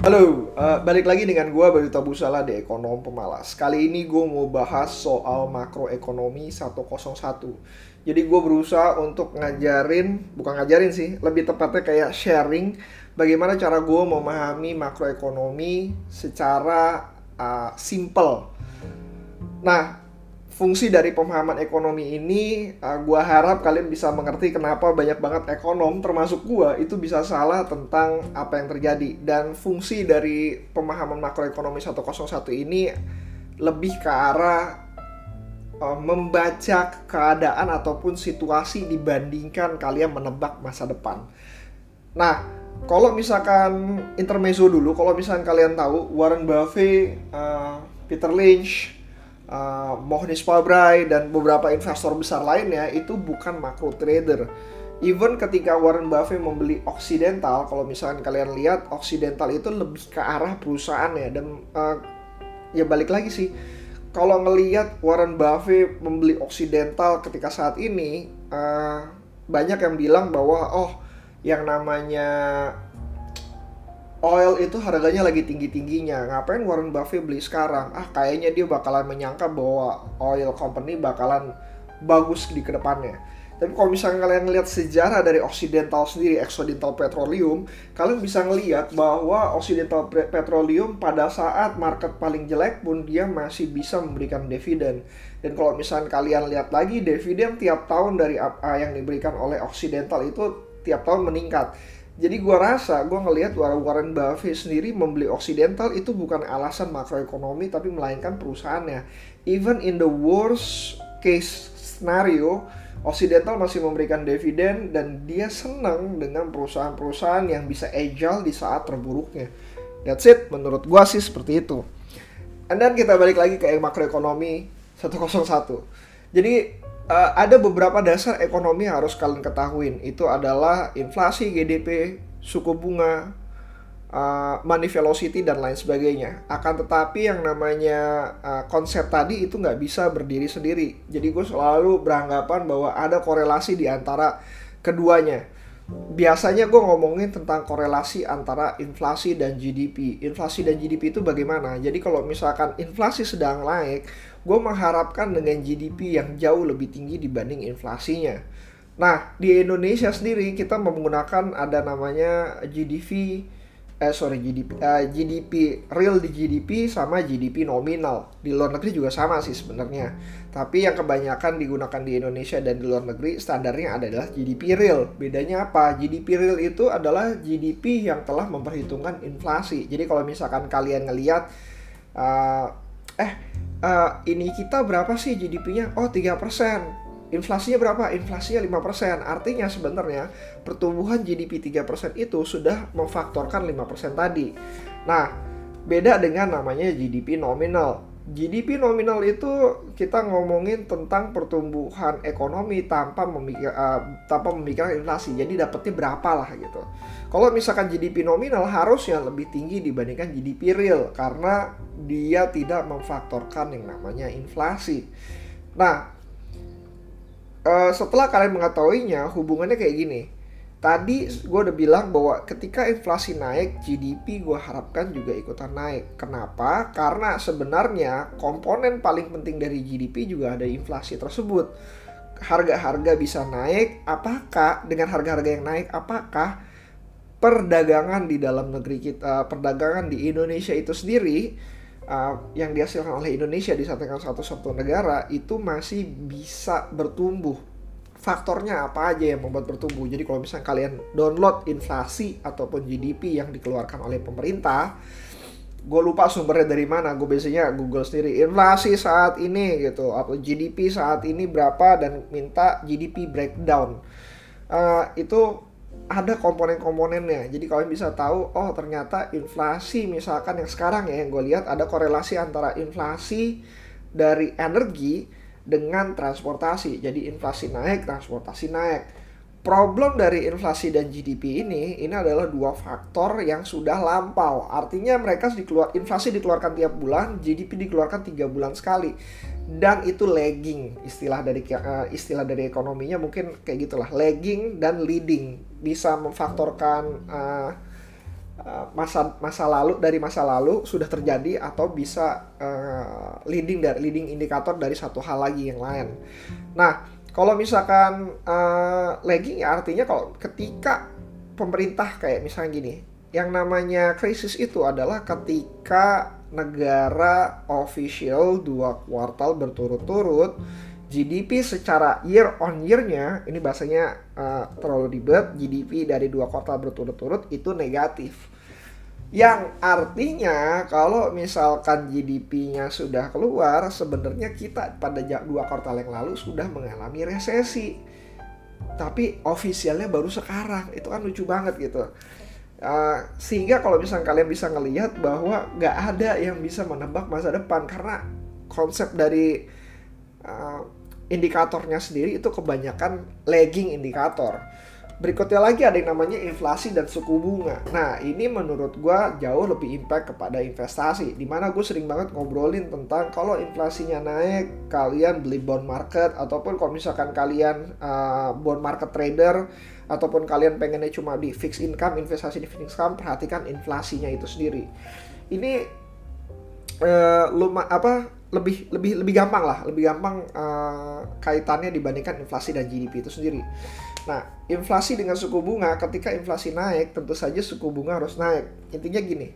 Halo, uh, balik lagi dengan gue Bayu Tabusala di Ekonom Pemalas. Kali ini gue mau bahas soal makroekonomi 101 Jadi gue berusaha untuk ngajarin, bukan ngajarin sih, lebih tepatnya kayak sharing Bagaimana cara gue memahami makroekonomi secara uh, simple. Nah, fungsi dari pemahaman ekonomi ini uh, gua harap kalian bisa mengerti kenapa banyak banget ekonom termasuk gua itu bisa salah tentang apa yang terjadi dan fungsi dari pemahaman makroekonomi 101 ini lebih ke arah uh, membaca keadaan ataupun situasi dibandingkan kalian menebak masa depan. Nah, kalau misalkan intermezzo dulu, kalau misalkan kalian tahu Warren Buffett, uh, Peter Lynch, uh, Mohnish Pabrai dan beberapa investor besar lainnya itu bukan macro trader. Even ketika Warren Buffett membeli Occidental, kalau misalkan kalian lihat Occidental itu lebih ke arah perusahaan ya dan uh, ya balik lagi sih kalau ngelihat Warren Buffett membeli Occidental ketika saat ini uh, banyak yang bilang bahwa oh yang namanya oil itu harganya lagi tinggi-tingginya. Ngapain Warren Buffett beli sekarang? Ah, kayaknya dia bakalan menyangka bahwa oil company bakalan bagus di ke depannya. Tapi kalau misalnya kalian lihat sejarah dari Occidental sendiri, Occidental Petroleum, kalian bisa ngelihat bahwa Occidental Petroleum pada saat market paling jelek pun dia masih bisa memberikan dividen. Dan kalau misalnya kalian lihat lagi, dividen tiap tahun dari apa yang diberikan oleh Occidental itu tiap tahun meningkat jadi gue rasa, gue ngelihat Warren Buffett sendiri membeli Occidental itu bukan alasan makroekonomi, tapi melainkan perusahaannya. Even in the worst case scenario, Occidental masih memberikan dividen dan dia senang dengan perusahaan-perusahaan yang bisa agile di saat terburuknya. That's it, menurut gue sih seperti itu. And then kita balik lagi ke makroekonomi 101. Jadi uh, ada beberapa dasar ekonomi yang harus kalian ketahuin. Itu adalah inflasi, GDP, suku bunga, uh, money velocity dan lain sebagainya. Akan tetapi yang namanya uh, konsep tadi itu nggak bisa berdiri sendiri. Jadi gue selalu beranggapan bahwa ada korelasi di antara keduanya. Biasanya gue ngomongin tentang korelasi antara inflasi dan GDP. Inflasi dan GDP itu bagaimana? Jadi kalau misalkan inflasi sedang naik, gue mengharapkan dengan GDP yang jauh lebih tinggi dibanding inflasinya. Nah, di Indonesia sendiri kita menggunakan ada namanya GDP eh sorry GDP eh, GDP real di GDP sama GDP nominal. Di luar negeri juga sama sih sebenarnya. Tapi yang kebanyakan digunakan di Indonesia dan di luar negeri standarnya adalah GDP real. Bedanya apa? GDP real itu adalah GDP yang telah memperhitungkan inflasi. Jadi kalau misalkan kalian ngelihat uh, eh uh, ini kita berapa sih GDP-nya? Oh 3%. Inflasinya berapa? Inflasinya 5%. Artinya sebenarnya pertumbuhan GDP 3% itu sudah memfaktorkan 5% tadi. Nah, beda dengan namanya GDP nominal. GDP nominal itu kita ngomongin tentang pertumbuhan ekonomi tanpa memikir uh, tanpa memikirkan inflasi. Jadi dapetnya berapa lah gitu. Kalau misalkan GDP nominal harusnya lebih tinggi dibandingkan GDP real karena dia tidak memfaktorkan yang namanya inflasi. Nah, uh, setelah kalian mengetahuinya hubungannya kayak gini Tadi gue udah bilang bahwa ketika inflasi naik, GDP gue harapkan juga ikutan naik. Kenapa? Karena sebenarnya komponen paling penting dari GDP juga ada inflasi tersebut. Harga-harga bisa naik, apakah dengan harga-harga yang naik, apakah perdagangan di dalam negeri kita, perdagangan di Indonesia itu sendiri uh, yang dihasilkan oleh Indonesia di disatukan satu-satu negara itu masih bisa bertumbuh faktornya apa aja yang membuat bertumbuh. Jadi kalau misalnya kalian download inflasi ataupun GDP yang dikeluarkan oleh pemerintah, gue lupa sumbernya dari mana. Gue biasanya Google sendiri inflasi saat ini gitu atau GDP saat ini berapa dan minta GDP breakdown. Uh, itu ada komponen-komponennya. Jadi kalian bisa tahu, oh ternyata inflasi misalkan yang sekarang ya yang gue lihat ada korelasi antara inflasi dari energi dengan transportasi. Jadi inflasi naik, transportasi naik. Problem dari inflasi dan GDP ini ini adalah dua faktor yang sudah lampau. Artinya mereka dikeluar inflasi dikeluarkan tiap bulan, GDP dikeluarkan tiga bulan sekali. Dan itu lagging istilah dari uh, istilah dari ekonominya mungkin kayak gitulah lagging dan leading bisa memfaktorkan uh, masa masa lalu dari masa lalu sudah terjadi atau bisa uh, leading dari leading indikator dari satu hal lagi yang lain. Nah, kalau misalkan uh, lagging ya artinya kalau ketika pemerintah kayak misalnya gini, yang namanya krisis itu adalah ketika negara official dua kuartal berturut-turut GDP secara year on year-nya ini bahasanya uh, terlalu ribet GDP dari dua kuartal berturut-turut itu negatif yang artinya kalau misalkan GDP-nya sudah keluar sebenarnya kita pada dua kuartal yang lalu sudah mengalami resesi. Tapi ofisialnya baru sekarang. Itu kan lucu banget gitu. Uh, sehingga kalau misalnya kalian bisa ngelihat bahwa nggak ada yang bisa menebak masa depan. Karena konsep dari uh, indikatornya sendiri itu kebanyakan lagging indikator. Berikutnya lagi ada yang namanya inflasi dan suku bunga. Nah ini menurut gue jauh lebih impact kepada investasi. Di mana gue sering banget ngobrolin tentang kalau inflasinya naik, kalian beli bond market ataupun kalau misalkan kalian uh, bond market trader ataupun kalian pengennya cuma di fixed income investasi di fixed income perhatikan inflasinya itu sendiri ini uh, luma apa lebih lebih lebih gampang lah lebih gampang uh, kaitannya dibandingkan inflasi dan GDP itu sendiri nah inflasi dengan suku bunga ketika inflasi naik tentu saja suku bunga harus naik intinya gini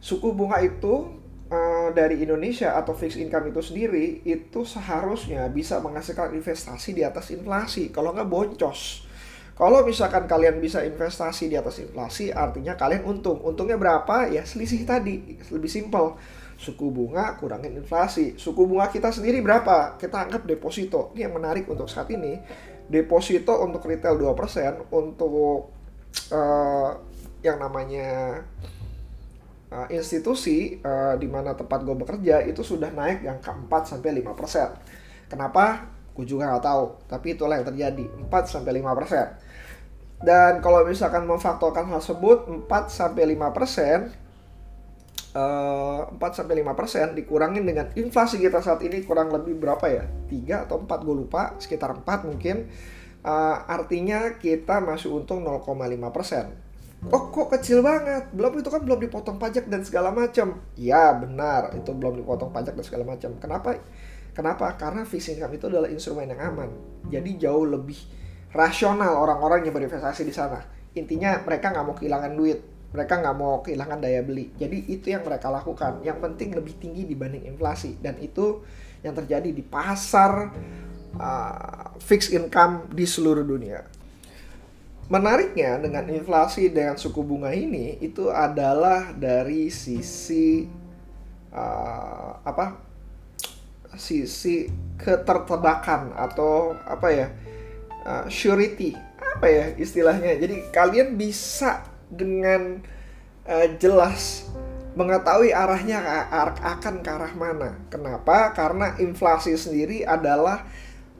suku bunga itu uh, dari Indonesia atau fixed income itu sendiri itu seharusnya bisa menghasilkan investasi di atas inflasi kalau nggak boncos kalau misalkan kalian bisa investasi di atas inflasi, artinya kalian untung. Untungnya berapa? Ya selisih tadi, lebih simpel. Suku bunga kurangin inflasi. Suku bunga kita sendiri berapa? Kita anggap deposito. Ini yang menarik untuk saat ini. Deposito untuk retail 2%, untuk uh, yang namanya uh, institusi uh, di mana tempat gue bekerja itu sudah naik yang ke 4 sampai 5%. Kenapa? Gue juga nggak tahu, tapi itulah yang terjadi 4 sampai 5%. Dan kalau misalkan memfaktorkan hal tersebut 4 sampai 5 persen, 4 sampai 5 persen dikurangin dengan inflasi kita saat ini kurang lebih berapa ya? 3 atau 4 gue lupa, sekitar 4 mungkin. Uh, artinya kita masih untung 0,5 persen. Oh kok kecil banget? Belum itu kan belum dipotong pajak dan segala macam. Ya benar, itu belum dipotong pajak dan segala macam. Kenapa? Kenapa? Karena fixed income itu adalah instrumen yang aman. Jadi jauh lebih rasional orang-orang yang berinvestasi di sana. Intinya mereka nggak mau kehilangan duit, mereka nggak mau kehilangan daya beli. Jadi itu yang mereka lakukan. Yang penting lebih tinggi dibanding inflasi dan itu yang terjadi di pasar uh, fixed income di seluruh dunia. Menariknya dengan inflasi dengan suku bunga ini itu adalah dari sisi uh, apa? sisi ketertebakan atau apa ya? uh, surety apa ya istilahnya jadi kalian bisa dengan uh, jelas mengetahui arahnya akan ke arah mana kenapa karena inflasi sendiri adalah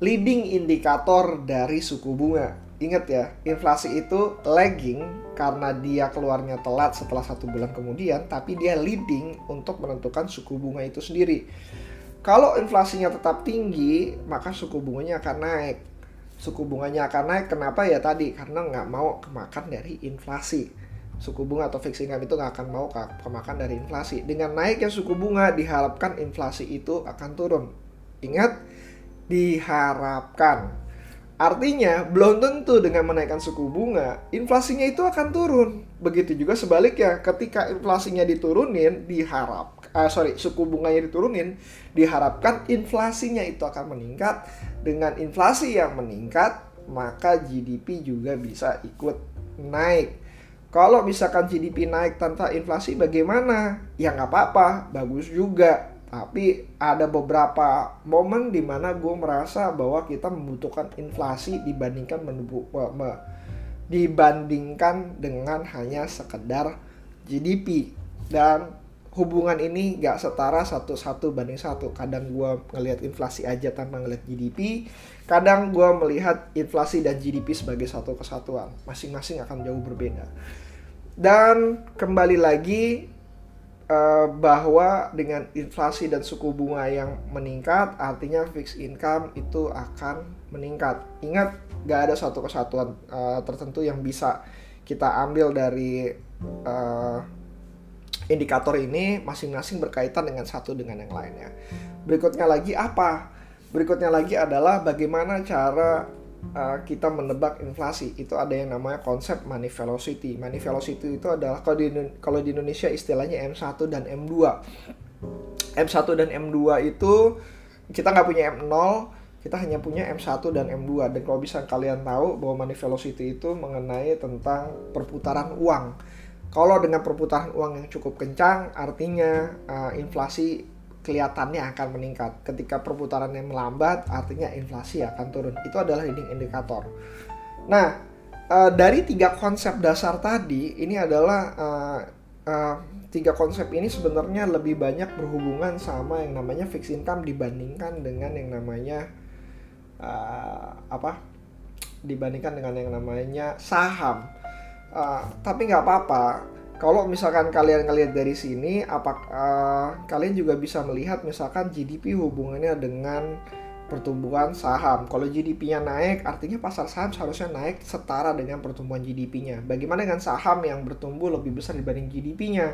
leading indikator dari suku bunga ingat ya inflasi itu lagging karena dia keluarnya telat setelah satu bulan kemudian tapi dia leading untuk menentukan suku bunga itu sendiri kalau inflasinya tetap tinggi maka suku bunganya akan naik suku bunganya akan naik. Kenapa ya tadi? Karena nggak mau kemakan dari inflasi. Suku bunga atau fixed income itu nggak akan mau kemakan dari inflasi. Dengan naiknya suku bunga diharapkan inflasi itu akan turun. Ingat, diharapkan. Artinya, belum tentu dengan menaikkan suku bunga, inflasinya itu akan turun. Begitu juga sebaliknya, ketika inflasinya diturunin, diharap, uh, sorry, suku bunganya diturunin, diharapkan inflasinya itu akan meningkat. Dengan inflasi yang meningkat, maka GDP juga bisa ikut naik. Kalau misalkan GDP naik tanpa inflasi bagaimana? Ya nggak apa-apa, bagus juga. Tapi ada beberapa momen di mana gue merasa bahwa kita membutuhkan inflasi dibandingkan menubu, me, dibandingkan dengan hanya sekedar GDP dan hubungan ini gak setara satu-satu banding satu. Kadang gue ngelihat inflasi aja tanpa ngelihat GDP kadang gue melihat inflasi dan GDP sebagai satu kesatuan. Masing-masing akan jauh berbeda. Dan kembali lagi uh, bahwa dengan inflasi dan suku bunga yang meningkat, artinya fixed income itu akan meningkat. Ingat, gak ada satu kesatuan uh, tertentu yang bisa kita ambil dari uh, indikator ini masing-masing berkaitan dengan satu dengan yang lainnya. Berikutnya lagi apa? Berikutnya lagi adalah bagaimana cara uh, kita menebak inflasi. Itu ada yang namanya konsep money velocity. Money velocity itu adalah kalau di kalau di Indonesia istilahnya M1 dan M2. M1 dan M2 itu kita nggak punya M0, kita hanya punya M1 dan M2 dan kalau bisa kalian tahu bahwa money velocity itu mengenai tentang perputaran uang kalau dengan perputaran uang yang cukup kencang artinya uh, inflasi kelihatannya akan meningkat. Ketika perputarannya melambat artinya inflasi akan turun. Itu adalah leading indikator nah uh, dari tiga konsep dasar tadi ini adalah uh, uh, tiga konsep ini sebenarnya lebih banyak berhubungan sama yang namanya fixed income dibandingkan dengan yang namanya uh, apa? Dibandingkan dengan yang namanya saham. Uh, tapi nggak apa-apa. Kalau misalkan kalian ngelihat dari sini, apa uh, kalian juga bisa melihat misalkan GDP hubungannya dengan pertumbuhan saham. Kalau GDP-nya naik, artinya pasar saham seharusnya naik setara dengan pertumbuhan GDP-nya. Bagaimana dengan saham yang bertumbuh lebih besar dibanding GDP-nya?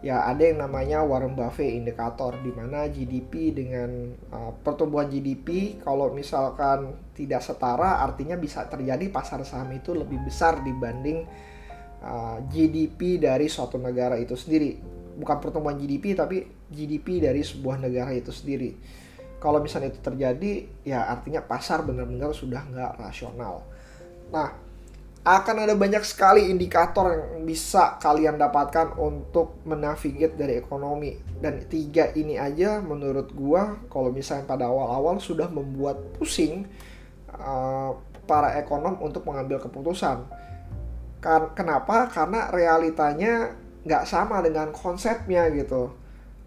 ya ada yang namanya Warren Buffett indikator di mana GDP dengan uh, pertumbuhan GDP kalau misalkan tidak setara artinya bisa terjadi pasar saham itu lebih besar dibanding uh, GDP dari suatu negara itu sendiri. Bukan pertumbuhan GDP tapi GDP dari sebuah negara itu sendiri. Kalau misalnya itu terjadi ya artinya pasar benar-benar sudah nggak rasional. Nah akan ada banyak sekali indikator yang bisa kalian dapatkan untuk menavigate dari ekonomi. Dan tiga ini aja menurut gua kalau misalnya pada awal-awal sudah membuat pusing uh, para ekonom untuk mengambil keputusan kan kenapa? Karena realitanya nggak sama dengan konsepnya gitu.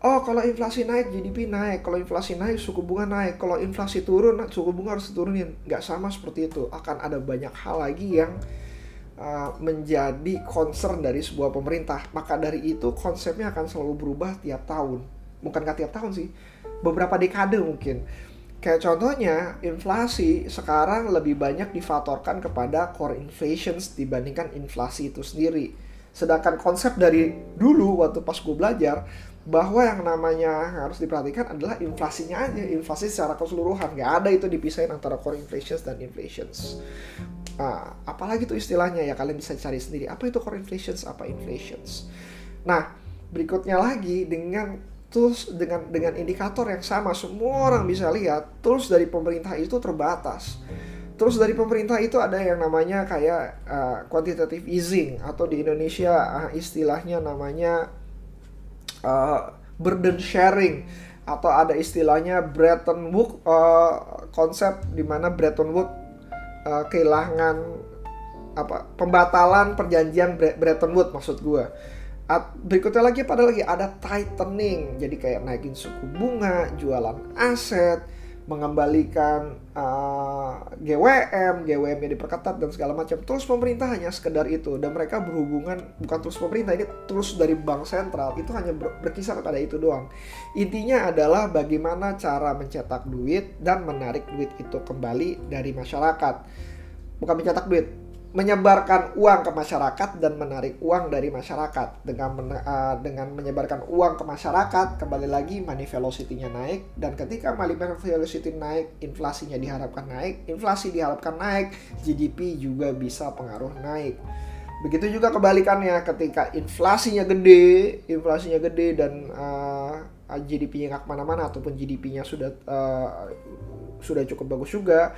Oh kalau inflasi naik GDP naik. Kalau inflasi naik suku bunga naik. Kalau inflasi turun suku bunga harus turunin nggak sama seperti itu. Akan ada banyak hal lagi yang Uh, menjadi concern dari sebuah pemerintah. Maka dari itu konsepnya akan selalu berubah tiap tahun. Bukan tiap tahun sih, beberapa dekade mungkin. Kayak contohnya, inflasi sekarang lebih banyak difaktorkan kepada core inflation dibandingkan inflasi itu sendiri. Sedangkan konsep dari dulu waktu pas gue belajar, bahwa yang namanya harus diperhatikan adalah inflasinya aja, inflasi secara keseluruhan. Gak ada itu dipisahin antara core inflation dan inflations uh, apalagi itu istilahnya ya kalian bisa cari sendiri apa itu core inflations apa inflations nah berikutnya lagi dengan tools dengan dengan indikator yang sama. Semua orang bisa lihat tools dari pemerintah itu terbatas. Terus dari pemerintah itu ada yang namanya kayak uh, quantitative easing atau di Indonesia uh, istilahnya namanya uh, burden sharing atau ada istilahnya Bretton Woods uh, konsep di mana Bretton Woods uh, kehilangan apa pembatalan perjanjian Bretton Woods maksud gue. Berikutnya lagi pada lagi ada tightening, jadi kayak naikin suku bunga, jualan aset, mengembalikan uh, GWM, GWM yang diperketat dan segala macam. Terus pemerintah hanya sekedar itu dan mereka berhubungan bukan terus pemerintah ini terus dari bank sentral itu hanya ber, berkisar pada itu doang. Intinya adalah bagaimana cara mencetak duit dan menarik duit itu kembali dari masyarakat. Bukan mencetak duit, menyebarkan uang ke masyarakat dan menarik uang dari masyarakat. Dengan men uh, dengan menyebarkan uang ke masyarakat kembali lagi money velocity-nya naik. Dan ketika money velocity naik inflasinya diharapkan naik inflasi diharapkan naik GDP juga bisa pengaruh naik. Begitu juga kebalikannya ketika inflasinya gede inflasinya gede dan uh, eh, GDP-nya nggak ke mana-mana ataupun GDP-nya sudah uh, sudah cukup bagus juga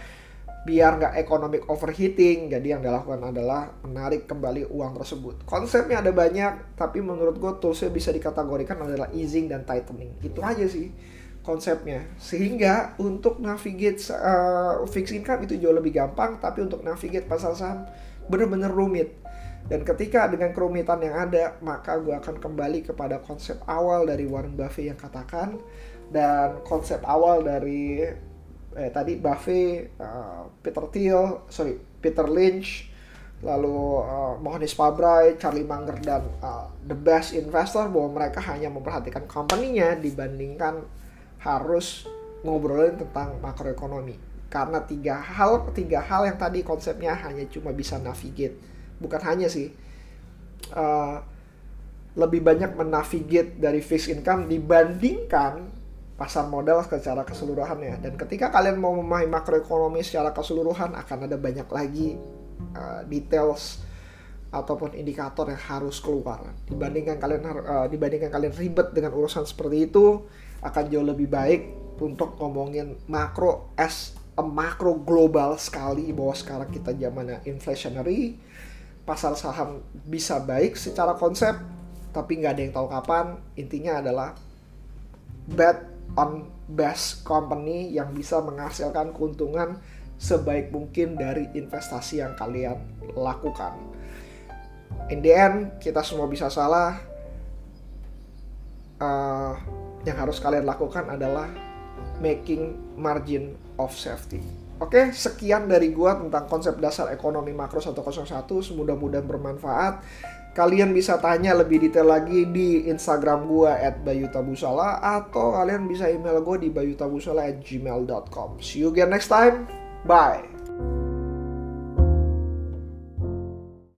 biar nggak economic overheating. Jadi yang dilakukan adalah menarik kembali uang tersebut. Konsepnya ada banyak tapi menurut gue toolsnya bisa dikategorikan adalah easing dan tightening. Itu aja sih konsepnya. Sehingga untuk navigate uh, fixed income itu jauh lebih gampang tapi untuk navigate pasar saham bener-bener rumit. Dan ketika dengan kerumitan yang ada maka gue akan kembali kepada konsep awal dari Warren Buffett yang katakan dan konsep awal dari eh tadi Buffett, uh, Peter Thiel, sorry Peter Lynch, lalu uh, Mohanis Pabrai, Charlie Munger dan uh, the best investor bahwa mereka hanya memperhatikan company-nya dibandingkan harus ngobrolin tentang makroekonomi. Karena tiga hal tiga hal yang tadi konsepnya hanya cuma bisa navigate. Bukan hanya sih uh, lebih banyak menavigate dari fixed income dibandingkan pasar modal secara keseluruhannya dan ketika kalian mau memahami makroekonomi secara keseluruhan akan ada banyak lagi uh, details ataupun indikator yang harus keluar. Dibandingkan kalian uh, dibandingkan kalian ribet dengan urusan seperti itu akan jauh lebih baik untuk ngomongin makro as a makro global sekali bahwa sekarang kita zamannya inflationary pasar saham bisa baik secara konsep tapi nggak ada yang tahu kapan. Intinya adalah bet on best company yang bisa menghasilkan keuntungan sebaik mungkin dari investasi yang kalian lakukan in the end kita semua bisa salah uh, yang harus kalian lakukan adalah making margin of safety Oke, sekian dari gua tentang konsep dasar ekonomi makro 101. Semoga-mudahan bermanfaat. Kalian bisa tanya lebih detail lagi di Instagram gue at bayutabusala atau kalian bisa email gue di bayutabusala at gmail.com. See you again next time. Bye.